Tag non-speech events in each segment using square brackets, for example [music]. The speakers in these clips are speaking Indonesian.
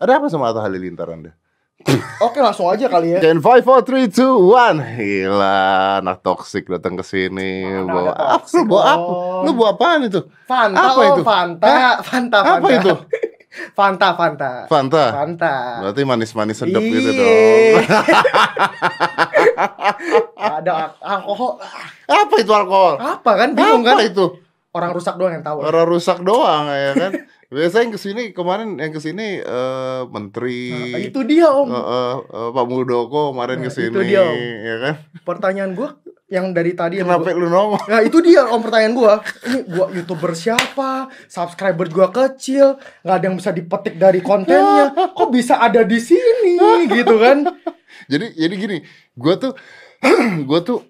Ada apa sama Atta Halilintar Anda? [laughs] Oke langsung aja kali ya. Dan 5, 4, 3, 2, 1 Gila, anak toxic datang ke sini bawa apa? Lu bawa apa? Om? Lu bawa apaan itu? Fanta, Apa oh, itu? Fanta, Fanta, Fanta. Apa itu? [laughs] Fanta, Fanta. Fanta? Fanta. Berarti manis-manis sedap gitu dong [laughs] Ada al- alkohol. Apa itu alkohol? Apa kan? Bingung Apa kan? itu? Orang rusak doang yang tahu. Orang rusak doang ya kan Biasanya yang ke sini kemarin yang ke sini eh, menteri Nah, itu dia om. eh, eh, eh, Pak Muldoko kemarin Nah, ke sini itu dia, Om. ya kan Pertanyaan gua yang dari tadi yang Kenapa gua- lu nongol? Nah itu dia om pertanyaan gua. Ini gua youtuber siapa? Subscriber gua kecil, nggak ada yang bisa dipetik dari kontennya. Kok bisa ada di sini gitu kan? Jadi jadi gini, gua tuh [clears throat] gua tuh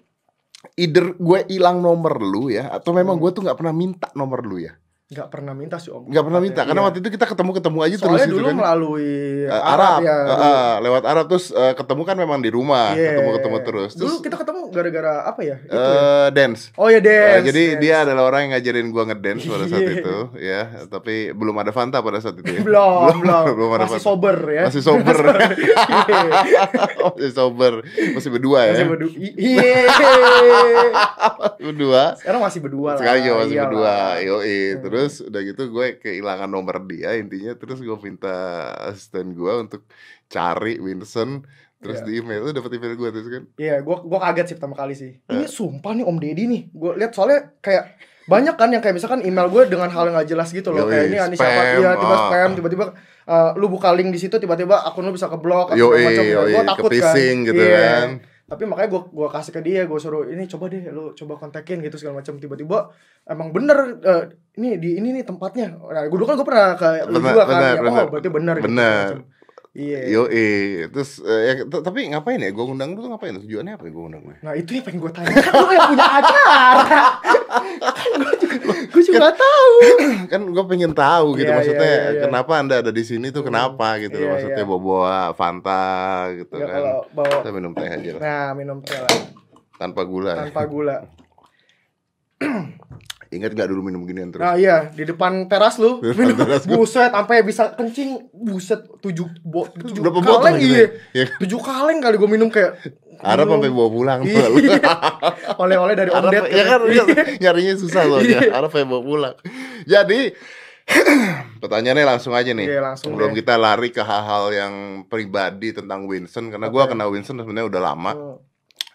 either gue hilang nomor lu ya atau memang Hmm. gue tuh nggak pernah minta nomor lu ya Nggak pernah minta sih om. nggak pernah minta karena Iya. waktu itu kita ketemu ketemu aja terus Soalnya gitu dulu kan melalui Eh, Arab, ya. dulu. eh, lewat Arab terus eh, ketemu kan memang di rumah Iya. ketemu ketemu terus Dulu terus kita ketemu gara-gara apa ya? Itu ya? eh, dance Oh ya dance. jadi dance. dia adalah orang yang ngajarin gua ngedance pada saat Iya. [laughs] itu ya tapi belum ada Fanta pada saat itu ya. [laughs] belum, belum, [laughs] belum ada masih Fanta. sober ya. masih sober Iya. masih sober masih berdua ya Masih berdua. Iya. berdua Sekarang masih berdua lah. aja masih iyalah. berdua yoi Hmm. Terus udah gitu gue kehilangan nomor dia intinya terus gue minta asisten gue untuk cari Vincent terus Iya. di email lu dapet email gue terus kan Iya, gua gua kaget sih pertama kali sih. Ini sumpah nih Om Deddy nih. Gua lihat soalnya kayak banyak kan yang kayak misalkan email gue dengan hal yang gak jelas gitu loh. Yoi, kayak ini ini siapa dia tiba ah. spam tiba-tiba eh, lu buka link di situ tiba-tiba akun lu bisa keblok atau macam. ke takut kan. gitu Iya. kan Tapi makanya gua gua kasih ke dia, gua suruh ini coba deh lu coba kontakin gitu segala macam. Tiba-tiba emang bener eh, ini di ini nih tempatnya. Nah, gua dulu kan gua pernah ke lu juga kan. bener, ya, bener. oh, berarti bener gitu, Bener. macam. Iya. yoi terus eh, ya, tapi ngapain ya gue undang tuh ngapain tujuannya apa ya gue undang Nah itu yang pengen gue tanya Kan lu yang punya acara Kan [laughs] gue gue juga tahu [clears throat] kan gue pengen tahu gitu Iya, maksudnya iya, iya, iya. kenapa anda ada di sini tuh kenapa gitu iya, maksudnya iya. bawa bawa Fanta gitu ya, kan bawa kita minum teh aja lah Nah minum teh lah tanpa gula ya. Tanpa gula [clears throat] ingat gak dulu minum ginian terus Nah iya Di depan teras lu [laughs] Di depan minum, teras gua. Buset Sampai bisa kencing Buset Tujuh, bo, [laughs] tujuh berapa kaleng botol iya [laughs] ya? Ya. Tujuh kaleng kali gue minum kayak Arab sampai bawa pulang. Iya. Oleh-oleh dari Om Arab, Ded ya kan Iya. nyarinya susah loh Iya. Arab sampai bawa pulang. Jadi [clears throat] pertanyaannya langsung aja nih. Iya, langsung Sebelum deh. kita lari ke hal-hal yang pribadi tentang Winston karena gua Oke. kenal Winston sebenarnya udah lama. Oh,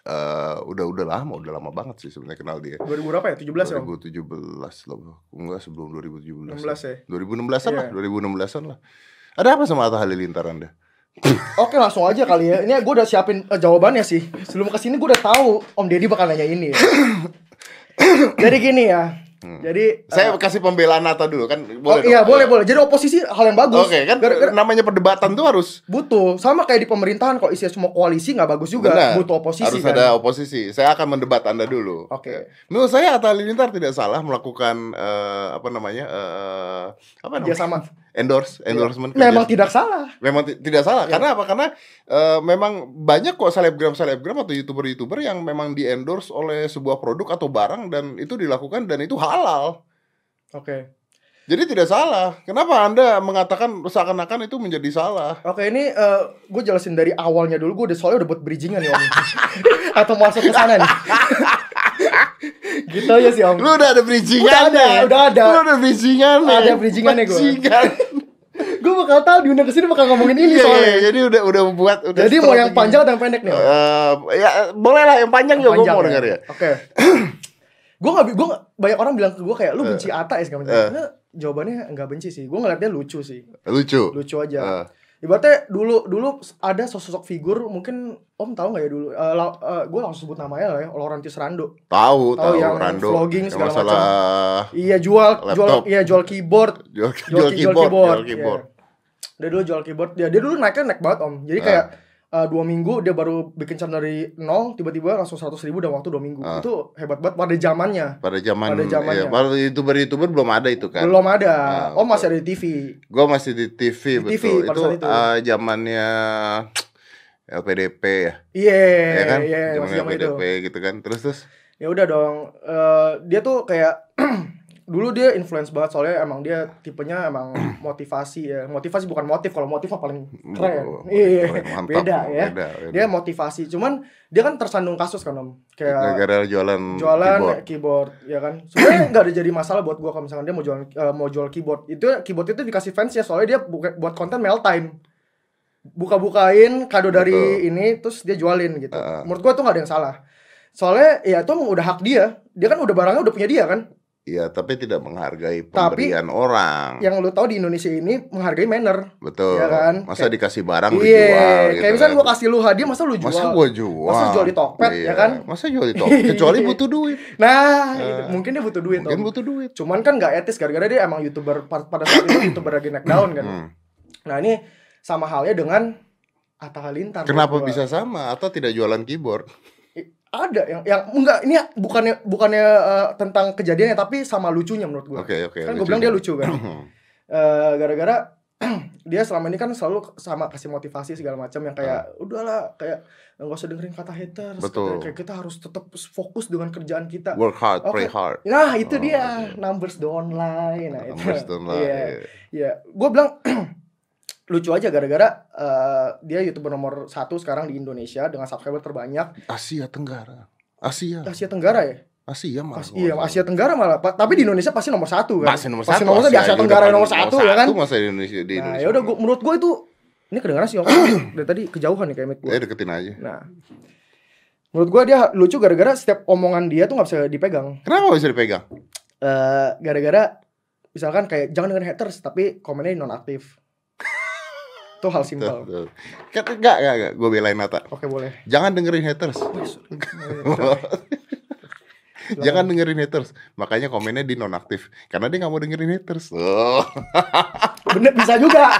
Eh, udah udah lama, udah lama banget sih sebenarnya kenal dia. 2000 berapa ya? 17 ya Om? 2017 loh. Enggak sebelum 2017. 16 ya 2016-an lah, Iya. 2016-an lah. Ada apa sama Atta Halilintar Anda? [laughs] Oke langsung aja kali ya. Ini gue udah siapin eh, jawabannya sih. Sebelum ke sini gue udah tahu Om Deddy bakal nanya ini. Ya. [coughs] Jadi gini ya. Jadi Saya eh, kasih pembelaan Atta dulu kan oh, boleh iya dong? boleh boleh. Jadi oposisi hal yang bagus. Oke kan Gara-gara- namanya perdebatan tuh harus butuh sama kayak di pemerintahan kalau isinya semua koalisi nggak bagus juga. Benar. Butuh oposisi harus kan. ada oposisi. Saya akan mendebat Anda dulu. Oke. Ya. Menurut saya Atta Halilintar tidak salah melakukan eh, apa namanya? eh, apa Dia namanya? sama. Endorse, endorsement. Memang kerja- tidak salah. memang ti- tidak salah. Iya. Karena apa? Karena eh, memang banyak kok selebgram-selebgram atau youtuber-youtuber yang memang di endorse oleh sebuah produk atau barang dan itu dilakukan dan itu halal. Oke. Jadi tidak salah. Kenapa Anda mengatakan seakan-akan itu menjadi salah? Oke ini gue jelasin dari awalnya dulu. Gue udah soalnya udah buat bridgingan ya Om. [laughs] Atau masuk ke sana nih. Gitu aja sih Om. Lu udah ada bridgingan Udah ada, udah ada. Lu udah bridgingan Ada bridgingannya. Bridgingan. [laughs] gue bakal tahu diundang ke sini bakal ngomongin ini Iya, soalnya. iya, jadi udah udah buat udah Jadi mau yang panjang atau yang pendek nih? Eh, ya boleh lah yang panjang juga gue mau denger ya. Oke. [clears throat] gue nggak, gue banyak orang bilang ke gue kayak lu benci Ata ya macam. Eh. Nah, jawabannya nggak benci sih. Gue ngeliat dia lucu sih, Lucu. lucu aja. Ibaratnya dulu dulu ada sosok figur mungkin Om tahu nggak ya dulu? gue langsung sebut namanya lah ya, Laurentius Rando. tahu Tahu yang Rando. vlogging segala masalah Iya jual jual Laptop. iya jual keyboard, jual, [laughs] jual, jual keyboard, jual Iya. keyboard. Dia dulu jual keyboard. Dia dia dulu naiknya naik banget Om. Jadi Ah. kayak eh, dua minggu dia baru bikin channel dari nol tiba-tiba langsung 100 ribu dalam waktu dua minggu Ah. itu hebat banget pada zamannya Pada zaman Pada zamannya. ya, pada youtuber-youtuber belum ada itu kan. belum ada Ah, oh masih ada di TV Gue masih di TV Di TV betul. pada itu saat itu. eh, zamannya LPDP ya. iya ya kan? iya Zaman zaman itu LPDP gitu kan. Terus terus ya udah dong Eh, dia tuh kayak [clears throat] dulu dia influence banget soalnya emang dia tipenya emang [clears throat] motivasi ya motivasi bukan motif kalau motif mah paling keren Oh, iya keren, mantap. beda ya Beda, beda. dia motivasi cuman dia kan tersandung kasus kan om kayak gara-gara jualan jualan keyboard. keyboard. ya kan sebenarnya nggak ada jadi masalah buat gua kalau misalkan dia mau jual eh, mau jual keyboard itu keyboard itu dikasih fans ya soalnya dia buka, buat konten mail time buka-bukain kado dari Betul. ini terus dia jualin gitu Heeh. menurut gua tuh nggak ada yang salah soalnya ya itu emang udah hak dia dia kan udah barangnya udah punya dia kan Iya, tapi tidak menghargai Tapi- pemberian orang. yang lu tahu di Indonesia ini menghargai manner Betul. Iya kan? Masa Kayak- dikasih barang lu iya jual gitu kayak misalnya kan. gua kasih lu hadiah masa lu jual Masa gua jual? Masa jual di Tokped, ya kan? Masa jual di Tokped? [laughs] Kecuali butuh duit. nah Eh, itu. mungkin dia butuh duit Mungkin Om. butuh duit. cuman kan nggak etis gara-gara dia emang youtuber pa- pada saat itu youtuber lagi naik daun kan Hmm. nah ini sama halnya dengan Atta Halilintar Kenapa bisa sama atau tidak jualan keyboard? Ada yang yang enggak ini bukannya bukannya eh, tentang kejadiannya tapi sama lucunya menurut gua Oke, oke. kan gue bilang dia lucu kan [clears throat] Eh, gara-gara [clears throat] dia selama ini kan selalu sama kasih motivasi segala macam yang kayak udahlah kayak nggak usah dengerin kata haters. Betul. Kayak, kayak kita harus tetap fokus dengan kerjaan kita Work hard, Oke. pray hard. nah itu Oh, dia oke. numbers don't lie nah itu Numbers don't lie. Iya. Iya, gue bilang [clears throat] lucu aja gara-gara eh, dia youtuber nomor satu sekarang di Indonesia dengan subscriber terbanyak Asia Tenggara. Asia. Asia Tenggara ya. Asia malah. Pas, iya Asia Tenggara malah. Pa- Tapi di Indonesia pasti nomor satu kan. Pasti nomor Pasti satu. nomor satu di Asia Tenggara nomor paling satu ya kan. masa di Indonesia di Nah Indonesia. ya udah gua- menurut gue itu ini kedengaran sih [clears throat] dari tadi kejauhan nih kayak mic gue. Eh deketin aja. Nah menurut gue dia lucu gara-gara setiap omongan dia tuh nggak bisa dipegang. Kenapa bisa dipegang? Eh gara-gara misalkan kayak jangan dengan haters tapi komennya nonaktif. Itu hal simpel. Kan enggak, enggak, enggak. Gue belain Nata. Oke boleh. Jangan dengerin haters. [laughs] Jangan dengerin haters. Makanya komennya di nonaktif. Karena dia nggak mau dengerin haters. Oh. Bener bisa juga. [laughs]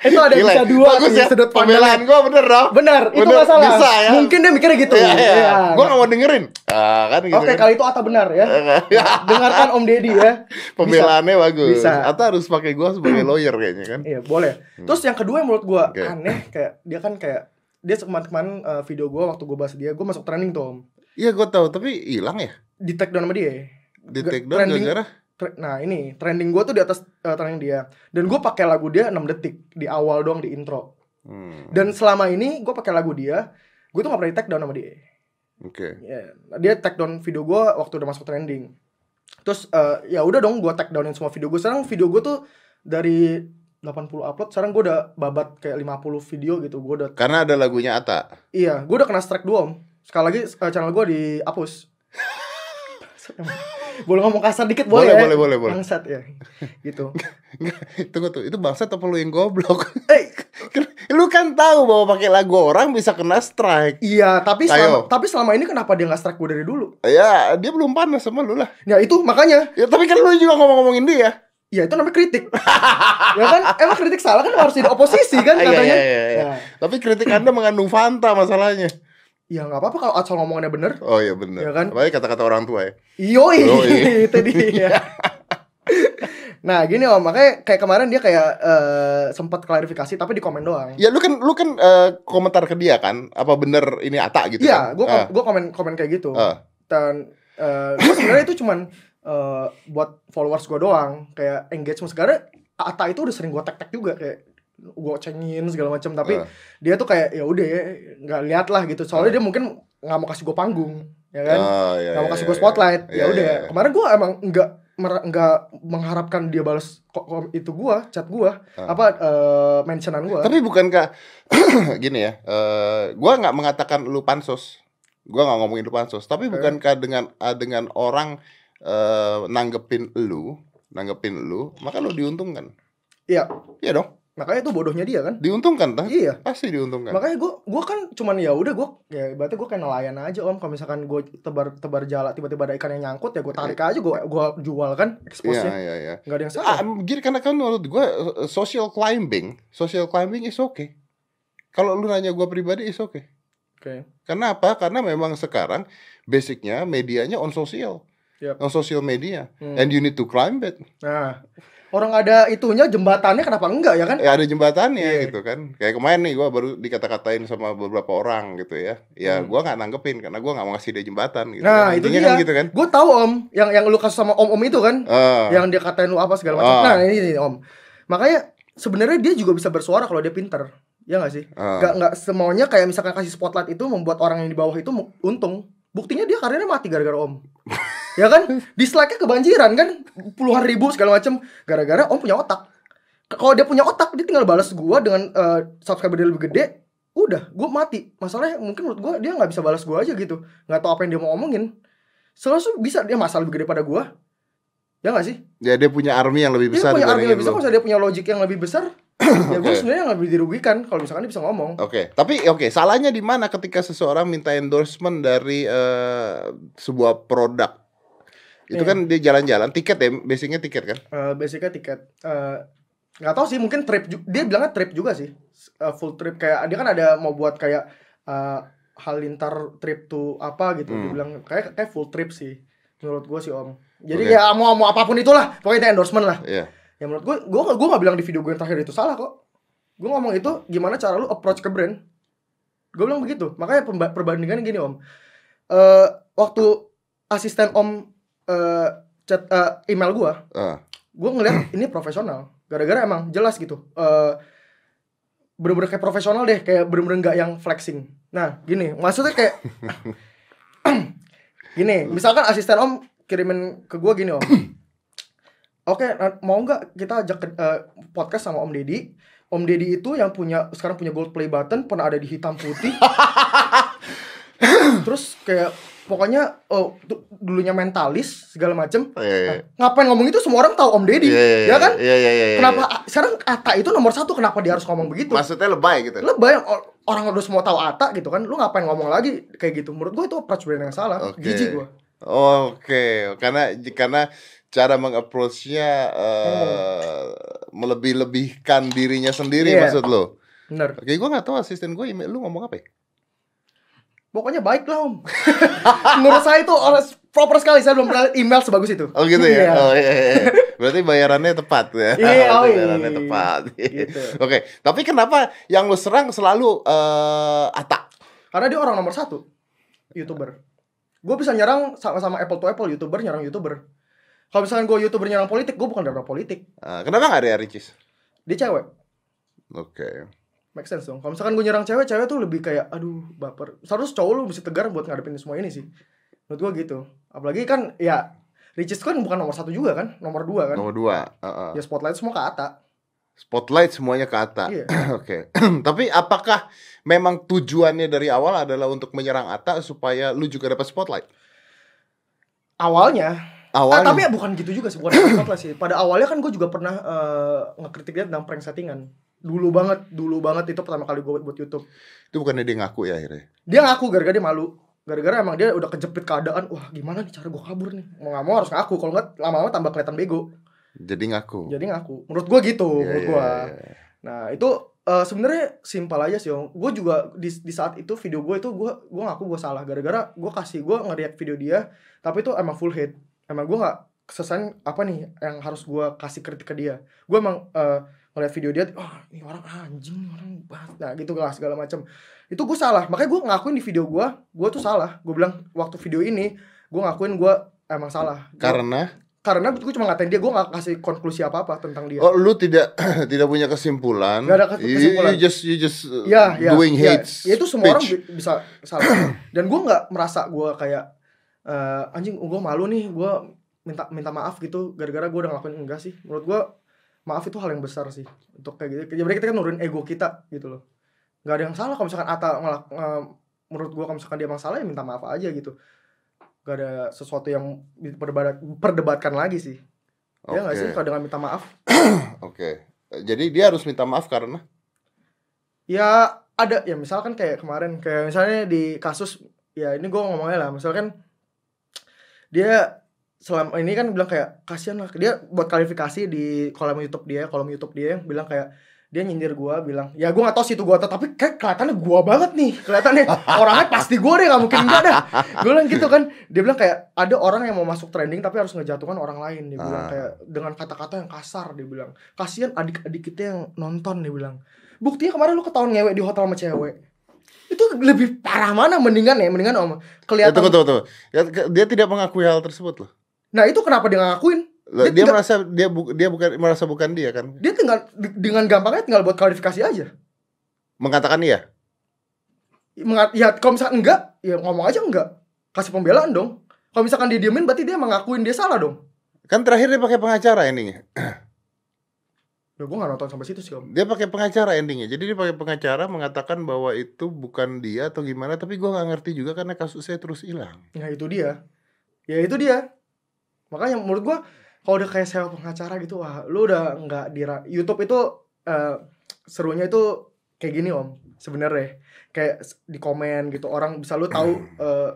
itu ada Gila, bisa dua Bagus ya. sudut Pembelaan pandang. gue bener dong. Benar, itu Bener, nggak salah. bisa ya. Mungkin dia mikirnya gitu. Iya, iya. Iya. Gue nggak mau dengerin. Ah, kan gitu Oke, kan. kali itu Ata benar ya. Dengarkan Om Deddy ya. [laughs] Pembelaannya bagus. Bisa. Atau harus pakai gue sebagai lawyer kayaknya kan. Iya, boleh. Terus yang kedua yang menurut gua Oke. aneh kayak dia kan kayak dia kemarin-kemarin eh, video gua waktu gua bahas dia, gua masuk trending tuh Om. Iya gue tahu, tapi hilang ya. Di tag down sama dia. Di Gak- take down gara-gara. Nah, ini trending gua tuh di atas eh, trending dia. Dan gua pakai lagu dia 6 detik di awal doang di intro. Hmm, Dan selama ini gua pakai lagu dia, gua tuh gak pernah di tag down sama dia. Oke. Ya, dia tag down video gue waktu udah masuk trending. Terus eh, ya udah dong gue tag downin semua video gue. Sekarang video gue tuh dari 80 upload, sekarang gue udah babat kayak 50 video gitu. Gue udah Karena ada lagunya Ata. iya, gue udah kena strike dua om. Sekali lagi eh, channel gue dihapus. [laughs] boleh ngomong kasar dikit boleh, Boleh, ya? boleh, boleh, boleh. Bangsat ya. Gitu. [laughs] Tunggu tuh, itu bangsat apa lu yang goblok? Eh, [laughs] lu kan tahu bahwa pakai lagu orang bisa kena strike. iya, tapi selama, tapi selama ini kenapa dia nggak strike gue dari dulu? Ya, dia belum panas sama lu lah. Ya itu makanya Ya, tapi kan lu juga ngomong-ngomongin dia. Ya itu namanya kritik. ya kan? Emang kritik salah kan harus jadi oposisi kan [laughs] Iya, katanya. iya, iya, iya. Ya. Tapi kritik Anda mengandung Fanta masalahnya. Ya nggak apa-apa kalau asal ngomongannya bener. Oh iya benar. Iya kan? Apalagi kata-kata orang tua ya. Yoi. [laughs] itu dia. [laughs] nah gini om, makanya kayak kemarin dia kayak eh, sempat klarifikasi tapi di komen doang. Ya lu kan lu kan eh, komentar ke dia kan, apa bener ini Ata gitu Iya, kan? gue Ah, gue komen komen kayak gitu. ah. Dan gue sebenarnya itu cuman eh, buat followers gue doang, kayak engagement sekarang. Ata itu udah sering gue tag juga kayak gue cengin segala macam tapi Ah. dia tuh kayak ya udah ya nggak lihat lah gitu soalnya dia mungkin nggak mau kasih gue panggung ya kan Oh, iya, nggak mau iya, kasih iya. gue spotlight Iya, ya udah iya, iya. kemarin gue emang nggak nggak mengharapkan dia balas itu gue chat gue Ah. apa eh, mentionan gue Tapi bukankah [clears throat] gini ya? eh gua nggak mengatakan lu pansos. Gua nggak ngomongin lu pansos, tapi bukankah dengan ah, dengan orang eh nanggepin lu, nanggepin lu, maka lu diuntungkan. iya Iya dong, makanya itu bodohnya dia kan diuntungkan kan? iya Pasti diuntungkan. makanya gue gue kan cuman ya udah gue ya berarti gue kayak nelayan aja om kalau misalkan gue tebar tebar jala tiba-tiba ada ikan yang nyangkut ya gue tarik aja gue gua jual kan Iya, expose-nya iya, iya. nggak ada yang Ah, salah gini karena kan menurut gue eh, social climbing, social climbing is okay. Kalau lu nanya gue pribadi is okay. oke Karena apa? Karena memang sekarang basicnya medianya on social, Yap. on social media, Hmm. and you need to climb it. nah orang ada itunya jembatannya kenapa enggak ya kan ya ada jembatannya Iya. gitu kan kayak kemarin nih gue baru dikata-katain sama beberapa orang gitu ya ya Hmm. gua nggak nanggepin karena gua nggak mau ngasih dia jembatan gitu Nah, kan. itu dia. kan gitu kan gue tahu om yang yang lu kasus sama om om itu kan Eh, yang dia katain lu apa segala macam Ah. nah ini, ini om makanya sebenarnya dia juga bisa bersuara kalau dia pinter ya nggak sih eh. nggak nggak semuanya kayak misalkan kasih spotlight itu membuat orang yang di bawah itu untung buktinya dia karirnya mati gara-gara om [laughs] ya kan? Dislike-nya kebanjiran kan? Puluhan ribu segala macam gara-gara om punya otak. Kalau dia punya otak dia tinggal balas gua dengan eh, subscriber dia lebih gede udah gua mati. Masalahnya mungkin menurut gua dia nggak bisa balas gua aja gitu. Nggak tahu apa yang dia mau omongin. Selalu bisa dia masalah lebih gede pada gua. Ya nggak sih? Ya dia punya army yang lebih dia besar punya arti dibandingin lebih besar kalau dia punya logik yang lebih besar [coughs] ya gue Oke. sebenarnya yang lebih dirugikan kalau misalkan dia bisa ngomong. Oke, tapi oke, salahnya di mana ketika seseorang minta endorsement dari eh, sebuah produk? Itu Iya. kan dia jalan-jalan, tiket ya, basicnya tiket kan? Eh, basicnya tiket. Eh, nggak tahu sih mungkin trip dia bilangnya trip juga sih. Eh, full trip kayak dia kan ada mau buat kayak eh, Halilintar trip to apa gitu dia Hmm. bilang kayak kayak full trip sih menurut gue sih om. Jadi ya mau mau apa pun itulah pokoknya itu endorsement lah. Iya. ya menurut gue gue gue nggak bilang di video gue yang terakhir itu salah kok. Gue ngomong itu gimana cara lu approach ke brand? Gue bilang begitu. Makanya perbandingannya gini om. Eh waktu asisten om eh chat eh, email gue Eh, gue ngeliat [clears throat] ini profesional. Gara-gara emang jelas gitu. Eh bener-bener kayak profesional deh kayak bener-bener nggak yang flexing. Nah gini maksudnya kayak [clears throat] gini misalkan asisten om kirimin ke gue gini om. [clears throat] Oke nah, mau nggak kita ajak ke, eh, podcast sama om deddy? Om deddy itu yang punya sekarang punya gold play button pernah ada di hitam putih. [laughs] Terus kayak pokoknya oh du- dulunya mentalis segala macem iya, iya. ngapain ngomong itu semua orang tahu Om Deddy, Iya, iya, ya kan? Iya, iya, iya. iya. Kenapa sekarang Ata itu nomor satu? Kenapa dia harus ngomong begitu? Maksudnya lebay gitu. Lebay or- orang udah semua tahu Ata gitu kan, lu ngapain ngomong lagi kayak gitu? Menurut gue itu approach brand yang salah, Oke. jijik gue. Oke, karena karena cara mengapproachnya eh, melebih-lebihkan dirinya sendiri Iya. maksud lo. Bener. Oke, gue nggak tahu asisten gue email lu ngomong apa ya? Pokoknya baik lah Om. [laughs] Menurut saya itu orang proper sekali. Saya belum pernah email sebagus itu. Oh gitu ya? Iya. Oh iya, iya. Berarti bayarannya tepat ya? Iya, oh, iya. bayarannya tepat. Gitu. [laughs] Oke, tapi kenapa yang lu serang selalu eh Ata? Karena dia orang nomor satu, youtuber. Gue bisa nyerang sama-sama apple to apple, youtuber nyerang youtuber. Kalau misalkan gue youtuber nyerang politik, gue bukan dari politik. Eh, kenapa nggak ada Ricis? Dia cewek. Oke. Make sense dong. Kalau misalkan gue nyerang cewek, cewek tuh lebih kayak, aduh, baper. Seharusnya cowok lu mesti tegar buat ngadepin semua ini sih. Menurut gue gitu. Apalagi kan, ya, Ricis kan bukan nomor satu juga kan, nomor dua kan. Nomor dua. Heeh. Ya spotlight semua ke Ata. Spotlight semuanya ke Ata. Iya. [clears throat] Oke. [clears throat] Tapi apakah memang tujuannya dari awal adalah untuk menyerang Ata supaya lu juga dapat spotlight? Awalnya, ah, Awalnya. tapi ya bukan gitu juga sih, bukan spotlight sih. Pada awalnya kan gue juga pernah eh, ngekritik dia tentang prank settingan. Dulu banget, dulu banget itu pertama kali gue buat YouTube. itu bukannya dia ngaku ya akhirnya. Dia ngaku gara-gara dia malu. Gara-gara emang dia udah kejepit keadaan. Wah gimana nih cara gue kabur nih. Mau gak mau harus ngaku. Kalau nggak lama-lama tambah kelihatan bego. Jadi ngaku. Jadi ngaku. Menurut gue gitu. Iya, menurut iya, gue. iya. Nah itu eh, sebenarnya simpel aja sih om. Gue juga di, di saat itu video gue itu gue gue ngaku gue salah gara-gara gue kasih gue ngeriak video dia tapi itu emang full hate. Emang gue nggak kesesan apa nih yang harus gue kasih kritik ke dia. Gue emang eh, ngeliat video dia, oh ini orang anjing, ini orang banget. Nah gitu lah segala macam. Itu gue salah. Makanya gue ngakuin di video gue, gue tuh salah. Gue bilang waktu video ini gue ngakuin gue emang salah. Gua- Karena karena gue cuma ngatain dia, gue gak kasih konklusi apa apa tentang dia. oh lu tidak [clears throat] tidak punya kesimpulan. Nggak ada You- kesimpulan. You, just you just uh, ya, ya, doing ya, hate ya itu semua orang bi- bisa salah [clears throat] dan gue nggak merasa gue kayak eh, anjing gue malu nih gue minta minta maaf gitu gara-gara gue udah ngelakuin enggak sih menurut gue maaf itu hal yang besar sih untuk kayak gitu. Jadi kita kan nurunin ego kita gitu loh. Nggak ada yang salah kalau misalkan Ata ngelak eh, menurut gue kalau misalkan dia emang salah ya minta maaf aja gitu. Gak ada sesuatu yang perdebatkan lagi sih. Ya nggak Oke. sih kalau dengan minta maaf. [clears throat] Oke. Jadi dia harus minta maaf karena? Ya ada. Ya misalkan kayak kemarin kayak misalnya di kasus ya ini gue ngomongnya lah. Misalkan dia selama ini kan bilang kayak kasihan lah. Dia buat klarifikasi di kolom YouTube dia kolom YouTube dia yang bilang kayak dia nyindir gua bilang ya gua gak tau sih itu gua atau tapi kayak kelihatannya gua banget nih kelihatannya orangnya pasti gua deh nggak mungkin enggak dah. Gue bilang gitu kan. Dia bilang kayak ada orang yang mau masuk trending tapi harus ngejatuhkan orang lain. Dia bilang Ah. kayak dengan kata-kata yang kasar dia bilang. Kasihan adik-adik kita yang nonton dia bilang. Buktinya kemarin lu ketahuan ngewek di hotel sama cewek. Itu lebih parah mana mendingan ya mendingan om Ya, kelihatan tunggu, tunggu, tunggu. Ya, dia tidak mengakui hal tersebut loh. Nah itu kenapa dia nggak ngakuin Loh, Dia Dia, tidak- merasa dia bu- dia bukan merasa bukan dia kan? dia tinggal di- dengan gampangnya tinggal buat klarifikasi aja Mengatakan iya. Mengat, ya kalau misalkan enggak ya ngomong aja enggak kasih pembelaan dong kalau misalkan dia diemin berarti dia mengakuin dia salah dong Kan terakhir dia pakai pengacara endingnya. [clears throat] ya gue nggak nonton sampai situ sih om Dia pakai pengacara endingnya. Jadi dia pakai pengacara mengatakan bahwa itu bukan dia atau gimana. Tapi gua nggak ngerti juga karena kasusnya terus hilang. nah itu dia ya itu dia makanya menurut gua kalau udah kayak sewa pengacara gitu wah lu udah nggak di YouTube itu eh, serunya itu kayak gini om sebenarnya. Kayak di komen gitu orang bisa lu tahu eh,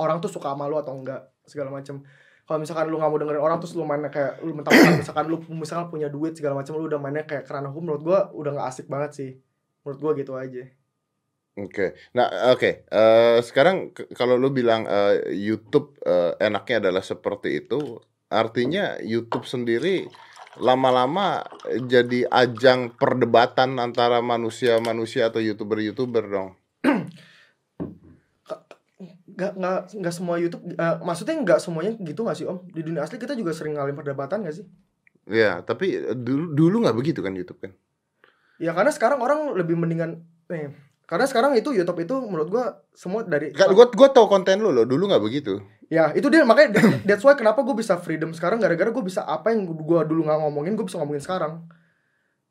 orang tuh suka sama lu atau enggak segala macam kalau misalkan lu nggak mau dengerin orang terus lu mainnya kayak lu mentang [coughs] misalkan lu misalkan punya duit segala macam lu udah mainnya kayak kerana hukum menurut gua udah nggak asik banget sih. Menurut gua gitu aja Oke. Nah, oke. Eh, sekarang kalau lu bilang eh, YouTube eh, enaknya adalah seperti itu, artinya YouTube sendiri lama-lama jadi ajang perdebatan antara manusia-manusia atau YouTuber-YouTuber dong. nggak nggak nggak semua YouTube eh, maksudnya nggak semuanya gitu nggak sih om di dunia asli kita juga sering ngalamin perdebatan nggak sih Ya, tapi dulu dulu nggak begitu kan YouTube kan? ya karena sekarang orang lebih mendingan eh karena sekarang itu YouTube itu menurut gua semua dari Kan gua gua tahu konten lu loh, dulu nggak begitu. ya itu dia makanya that- that's why kenapa gue bisa freedom sekarang gara-gara gue bisa apa yang gua dulu nggak ngomongin gue bisa ngomongin sekarang.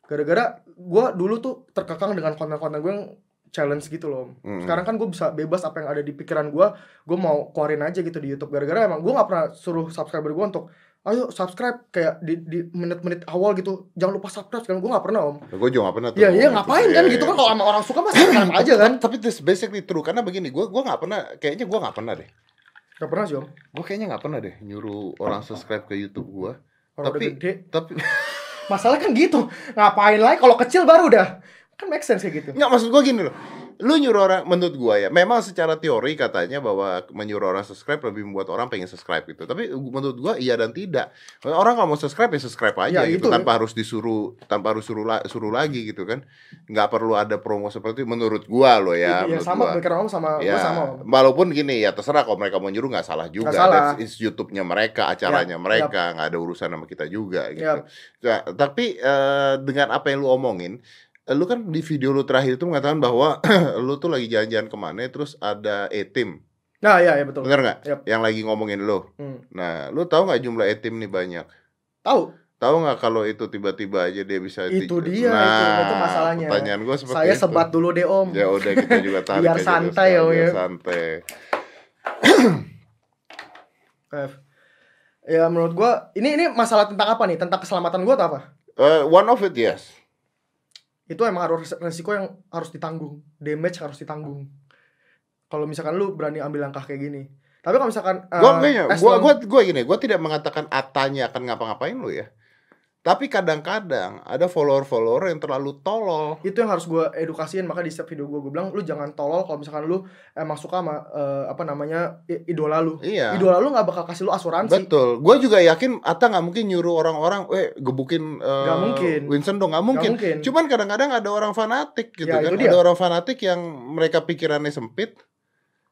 Gara-gara gua dulu tuh terkekang dengan konten-konten gue yang challenge gitu loh. Sekarang kan gue bisa bebas apa yang ada di pikiran gua gue mau keluarin aja gitu di YouTube. Gara-gara emang gue nggak pernah suruh subscriber gue untuk ayo subscribe kayak di di menit-menit awal gitu. Jangan lupa subscribe kan gue nggak pernah om. Gue juga nggak pernah tuh. ya iya ngapain kan gitu kan? Kalau sama orang suka mas subscribe aja kan. Tapi this basically true. Karena begini, gua gua nggak pernah, kayaknya gua nggak pernah deh. nggak pernah sih om. Gue kayaknya nggak pernah deh nyuruh orang subscribe ke YouTube udah Tapi- Tapi masalah kan gitu. Ngapain lagi? Kalau kecil baru udah. Kan make sense kayak gitu. Nggak maksud gua gini loh. Lu nyuruh orang menurut gua ya, memang secara teori katanya bahwa menyuruh orang subscribe lebih membuat orang pengen subscribe gitu. Tapi menurut gua iya dan tidak. Orang kalau mau subscribe ya subscribe aja Ya, gitu itu. tanpa harus disuruh tanpa harus suruh la- suruh lagi gitu kan. Nggak perlu ada promo seperti itu menurut gua loh ya. ya menurut sama gua. sama Ya, sama walaupun gini ya terserah kalau mereka mau nyuruh nggak salah juga. Nggak salah. That's YouTube-nya mereka, acaranya Yap, mereka, nggak ada urusan sama kita juga gitu. Yap. Nah, tapi eh, dengan apa yang lu omongin, lu kan di video lu terakhir itu mengatakan bahwa [clears throat] lu tuh lagi jalan-jalan ke mana, terus ada e-team, nah ya ya betul bener nggak? Yap. Yang lagi ngomongin lu. Hmm. Nah, lu tahu nggak jumlah e-team nih banyak? tahu Tahu nggak kalau itu tiba-tiba aja dia bisa di- Itu dia, nah, itu- itu masalahnya. Pertanyaan gua seperti saya itu. sebat dulu deh om Ya udah kita juga [laughs] tarik Biar aja santai ya, sekarang, Om, biar ya. santai. [clears throat] Ya menurut gue ini ini masalah tentang apa nih tentang keselamatan gue atau apa Eh, one of it yes. Itu emang harus resiko yang harus ditanggung. Damage harus ditanggung. Kalau misalkan lu berani ambil langkah kayak gini. Tapi kalau misalkan Gua gua long- gua gua gini, gua tidak mengatakan Atanya akan ngapa-ngapain lu ya. Tapi kadang-kadang ada follower-follower yang terlalu tolol. itu yang harus gue edukasiin maka di setiap video gue gue bilang lu jangan tolol kalau misalkan lu emang suka sama eh, apa namanya idola lu Iya. idola lu nggak bakal kasih lu asuransi Betul. Gue juga yakin Ata nggak mungkin nyuruh orang-orang, eh gebukin eh, Nggak mungkin. Winston dong, nggak mungkin. mungkin Cuman kadang-kadang ada orang fanatik gitu Ya, kan. Ada orang fanatik yang mereka pikirannya sempit.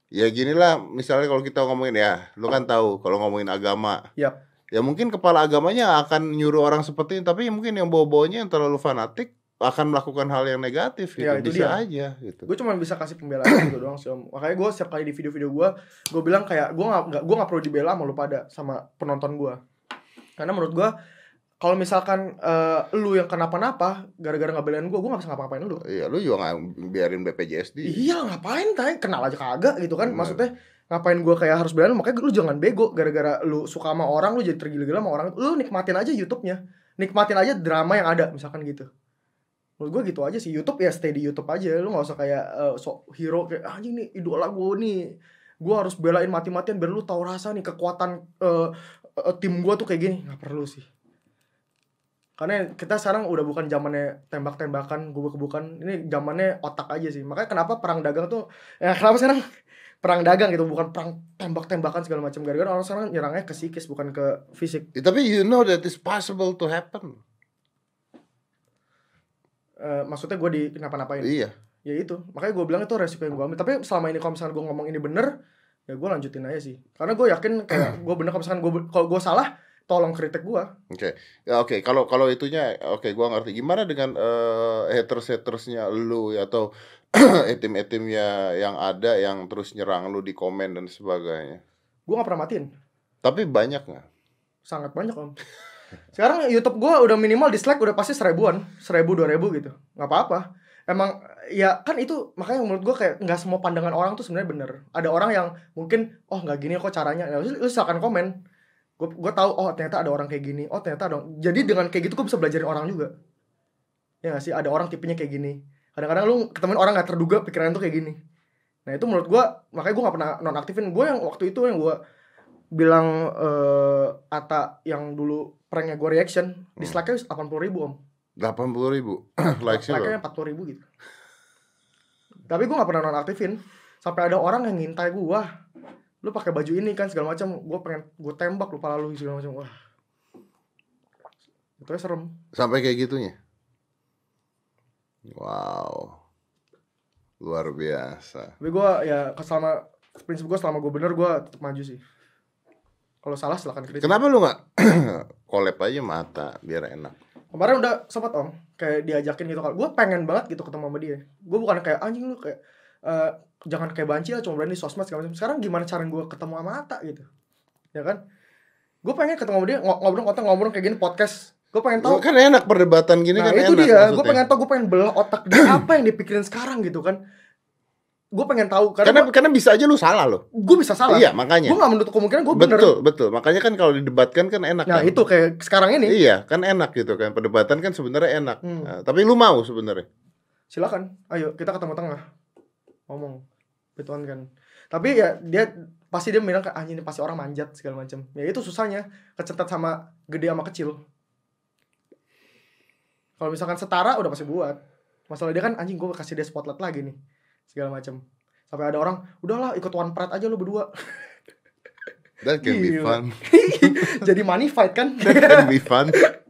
Ya ginilah, misalnya kalau kita ngomongin ya, lu kan tahu kalau ngomongin agama. Yap. Ya mungkin kepala agamanya akan nyuruh orang seperti ini, tapi mungkin yang bawa-bawanya yang terlalu fanatik akan melakukan hal yang negatif gitu. Ya, itu Bisa dia. aja gitu. gue cuma bisa kasih pembelaan gitu doang sih om makanya gue setiap kali di video-video gue gue bilang kayak gue nggak gue nggak perlu dibela sama lu pada sama penonton gue karena menurut gue kalau misalkan eh, lu yang kenapa-napa gara-gara nggak belain gue gue nggak bisa ngapa-ngapain lu Iya, lu juga nggak biarin BPJS di. iya ngapain tay kenal aja kagak gitu kan Bener. maksudnya ngapain gue kayak harus belain makanya lu jangan bego gara-gara lu suka sama orang lu jadi tergila-gila sama orang lu nikmatin aja YouTube-nya. Nikmatin aja drama yang ada misalkan gitu. Menurut gue gitu aja sih. YouTube ya stay di YouTube aja. Lu nggak usah kayak eh, sok hero kayak ah ini nih idola gue nih. Gue harus belain mati-matian biar lu tahu rasa nih kekuatan eh, eh, tim gue tuh kayak gini. Nggak perlu sih. Karena kita sekarang udah bukan zamannya tembak-tembakan gubuk-gebukan ini zamannya otak aja sih. Makanya kenapa perang dagang tuh ya kenapa sekarang perang dagang gitu bukan perang tembak-tembakan segala macam. Gara-gara orang sekarang nyerangnya ke psikis bukan ke fisik. Ya, tapi you know that it's possible to happen. Eh, maksudnya gue di kenapa-napain Iya. ya itu. Makanya gue bilang itu resiko yang gue ambil. Tapi selama ini kalau misalnya gue ngomong ini bener ya gue lanjutin aja sih. Karena gue yakin kayak [clears throat] gue bener kalau misalkan gue kalau gue salah tolong kritik gue Oke, ya oke. Kalau kalau itunya, oke, gua ngerti. Gimana dengan eh, haters hatersnya lu ya, atau [clears throat] etim etimnya yang ada yang terus nyerang lu di komen dan sebagainya. gue gak pernah matiin Tapi banyak nggak? sangat banyak om [laughs] sekarang YouTube gue udah minimal dislike udah pasti seribuan seribu dua ribu gitu nggak apa-apa emang ya kan itu makanya menurut gue kayak nggak semua pandangan orang tuh sebenarnya bener ada orang yang mungkin oh nggak gini kok caranya ya lu silakan komen gue gue tahu oh ternyata ada orang kayak gini. Oh ternyata ada jadi dengan kayak gitu gue bisa belajarin orang juga. Ya gak sih? Ada orang tipenya kayak gini. Kadang-kadang lu ketemuin orang nggak terduga pikiran tuh kayak gini. Nah itu menurut gue makanya gue nggak pernah nonaktifin. Gue yang waktu itu yang gue bilang eh Ata yang dulu pranknya gue reaction dislike-nya 80 ribu om. Delapan puluh ribu. Likes [clears throat] like-nya 40 ribu gitu. Tapi gue gak pernah nonaktifin. Sampai ada orang yang ngintai gue lu pakai baju ini kan segala macam gue pengen gue tembak lu pala lu segala macam wah itu serem Sampai kayak gitunya. Wow. Luar biasa. tapi gue ya selama prinsip gue selama gue bener gue tetap maju sih kalau salah silakan kritik Kenapa lu nggak [clears throat] collab aja mata biar enak? kemarin udah sempat om kayak diajakin gitu kalau gue pengen banget gitu ketemu sama dia gue bukan kayak anjing lu kayak eh, jangan kayak banci lah cuma berani sosmed segala macam sekarang gimana cara gue ketemu sama Ata gitu ya kan gue pengen ketemu sama dia ngo- ngobrol ngobrol ngobrol kayak gini podcast gue pengen tahu Kan enak perdebatan gini nah kan itu enak dia gue pengen tahu gue pengen belah otak dia [clears throat] apa yang dipikirin sekarang gitu kan gue pengen tahu Karena karena, karena bisa aja lu salah loh. gue bisa salah Iya, makanya. gue gak menutup kemungkinan gue bener Betul, betul. Makanya kan kalau didebatkan kan enak nah kan. itu kayak sekarang ini Iya, kan enak gitu kan. Perdebatan kan sebenarnya enak. Hmm. Nah, tapi lu mau sebenarnya. silakan ayo kita ketemu tengah ngomong. Betulan kan. Tapi ya dia pasti dia bilang kayak ah ini pasti orang manjat segala macam ya itu susahnya kecetat sama gede sama kecil. Kalau misalkan setara udah pasti buat. Masalah dia kan anjing gue kasih dia spotlight lagi nih segala macam sampai ada orang udahlah ikut one pride aja lu berdua. That can be fun. [laughs] jadi money fight kan? That can be fun. [laughs]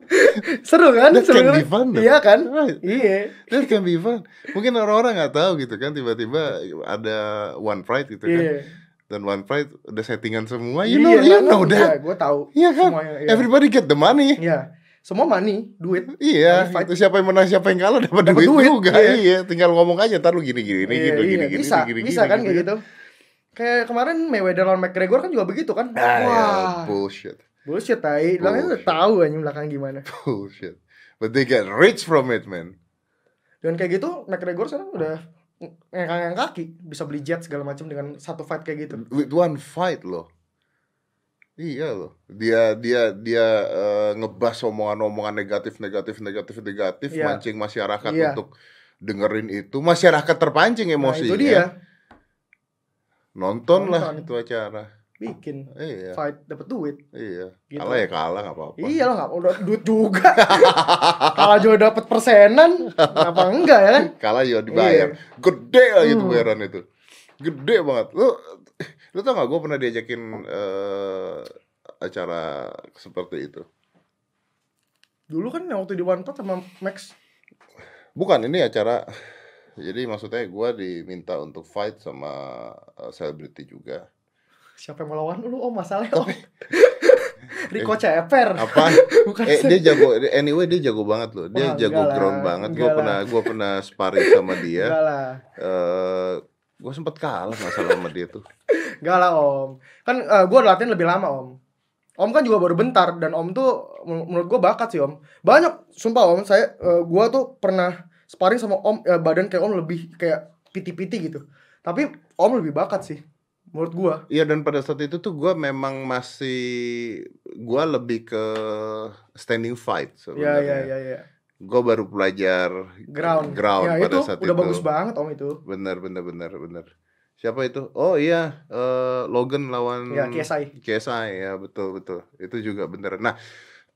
seru kan That seru can kan? be fun. though. iya kan Right. iya That can be fun. Mungkin orang-orang nggak tahu gitu kan tiba-tiba ada one pride gitu kan. iya Dan one pride udah settingan semua. You Iya, know, you kan? know that. Iya, gue tahu Iya kan? Semuanya, iya. Everybody get the money. Iya. Semua money, duit. Iya, itu siapa yang menang siapa yang kalah dapat duit, duit, juga. iya. Iya. tinggal ngomong aja ntar lu gini gini gini Iya, gini iya, gini bisa, gini bisa gini, kan gini, kayak gini. gitu. Kayak kemarin Mayweather lawan McGregor kan juga begitu kan? Ah, ya, Wah, bullshit. Bullshit tai. Belakangnya udah tahu anjing belakang gimana. [laughs] Bullshit. But they get rich from it, man. Dan kayak gitu McGregor sekarang udah ngangkang kaki, bisa beli jet segala macam dengan satu fight kayak gitu. With one fight loh. Iya loh. Dia dia dia eh, ngebas omongan-omongan negatif negatif negatif negatif Iya. mancing masyarakat Iya. untuk dengerin itu. Masyarakat terpancing Nah, emosinya. itu dia Nonton, lah Nonton. itu acara. Bikin Iya. fight dapat duit. Iya. Gitu. Kalah ya kalah nggak apa-apa. Iya lah nggak udah duit juga. [laughs] Kalau juga dapat persenan, apa enggak ya kan? kalah juga dibayar gede lah gitu Hmm. bayaran itu gede banget lu lu tau gak gue pernah diajakin eh, acara seperti itu Dulu kan yang waktu di One Pot sama Max bukan ini acara jadi maksudnya gue diminta untuk fight sama eh, selebriti juga siapa yang mau lawan lu? Oh masalahnya om. [laughs] Rico Ceper. apa [laughs] Bukan eh dia jago anyway dia jago banget loh dia Wah, jago enggak lah, ground banget gue pernah gue pernah sparring sama dia Enggak lah. eh gue sempet kalah masalah sama dia tuh Enggak lah om. Kan eh, gua latihan lebih lama om. Om kan juga baru bentar dan om tuh men- menurut gua bakat sih om. Banyak sumpah om saya eh, gua tuh pernah sparring sama om eh, badan kayak om lebih kayak piti-piti gitu. Tapi om lebih bakat sih menurut gua. Iya dan pada saat itu tuh gue memang masih gue lebih ke standing fight Iya sebenarnya. iya iya iya. Gue baru belajar Ground. ground ya pada itu saat udah itu. bagus banget om itu. Bener bener bener bener. Siapa itu? Oh iya eh, Logan lawan Ya KSI. KSI ya betul betul. Itu juga bener. Nah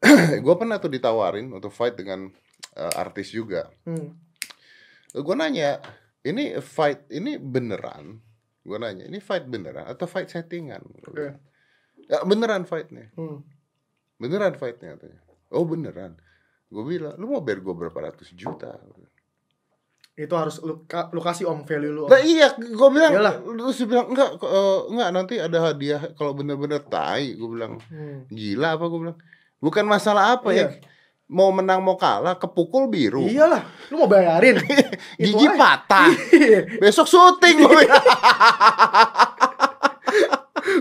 [clears throat] gue pernah tuh ditawarin untuk fight dengan eh, artis juga. Hmm. Gue nanya, ini fight ini beneran? Gue nanya, ini fight beneran atau fight settingan? Bilang, Ya, beneran fightnya, Hmm. beneran fightnya katanya. Oh beneran. Gue bilang, lu mau bayar gue berapa ratus juta? Itu harus lu, lu kasih om value lu. Om. Nah iya, gue bilang, Iyalah. terus dia bilang enggak, eh, enggak nanti ada hadiah kalau bener-bener tai. Gue bilang, Hmm. gila apa? Gue bilang, bukan masalah apa Iya. ya. Mau menang mau kalah, kepukul biru, Iyalah, lu mau bayarin. [laughs] Gigi aja. patah. Iya. Besok syuting gue bilang.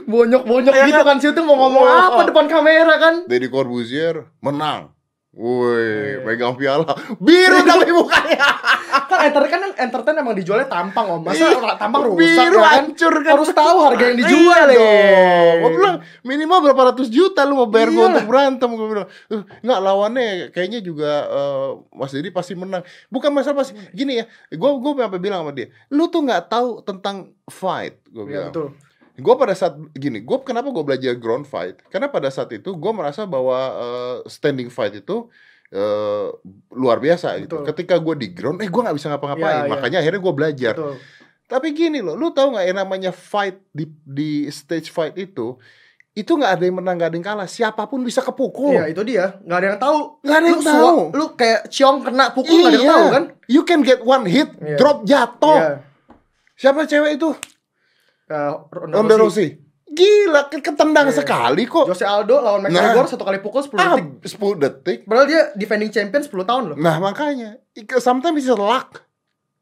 Bonyok-bonyok Iya gitu kan situ mau ngomong apa depan kamera kan? Deddy Corbuzier menang. Woi, Iya. pegang piala biru tapi mukanya. [laughs] Kan entertain kan entertain emang dijualnya tampang om. Masa Iya. tampang rusak biru ya kan? hancur kan. Harus tahu harga yang dijual iya dong. Gue bilang minimal berapa ratus juta lu mau bayar gue untuk berantem. Gue bilang, "Eh, nggak lawannya kayaknya juga eh, Mas Deddy pasti menang. Bukan masalah pasti gini ya. Gue gue sampai bilang sama dia, lu tuh nggak tahu tentang fight. Gue bilang. Iya betul. Gue pada saat gini, gue kenapa gue belajar ground fight? Karena pada saat itu gue merasa bahwa eh, standing fight itu eh, luar biasa gitu. Betul. Ketika gue di ground, eh gue nggak bisa ngapa-ngapain. Iya, iya. Makanya akhirnya gue belajar. Betul. Tapi gini loh, lu tahu nggak yang namanya fight di di stage fight itu, itu nggak ada yang menang, nggak ada yang kalah. Siapa pun bisa kepukul. Iya itu dia. Nggak ada yang tahu. Nggak ada Lu yang sua- tahu. Lu kayak ciong kena pukul nggak ada yang tahu kan? You can get one hit, Iya. drop jatuh. Iya. Siapa cewek itu? Ronda Ronda Rousey. Rousey. Gila, ke- ketendang Iya. sekali kok. Jose Aldo lawan McGregor satu kali pukul 10 Ah, detik. 10 detik. Padahal dia defending champion 10 tahun loh. Nah makanya sometimes bisa luck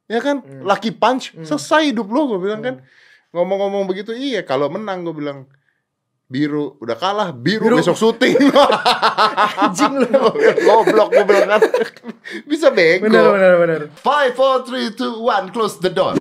Ya kan Hmm. Lucky punch Hmm. Selesai hidup lo gue bilang kan Hmm. Ngomong-ngomong begitu Iya kalau menang gue bilang Biru Udah kalah Biru, Biru. besok syuting [laughs] [laughs] Anjing lu. Goblok gue bilang kan [laughs] Bisa bego Benar benar benar. 5, 4, 3, 2, 1 Close the door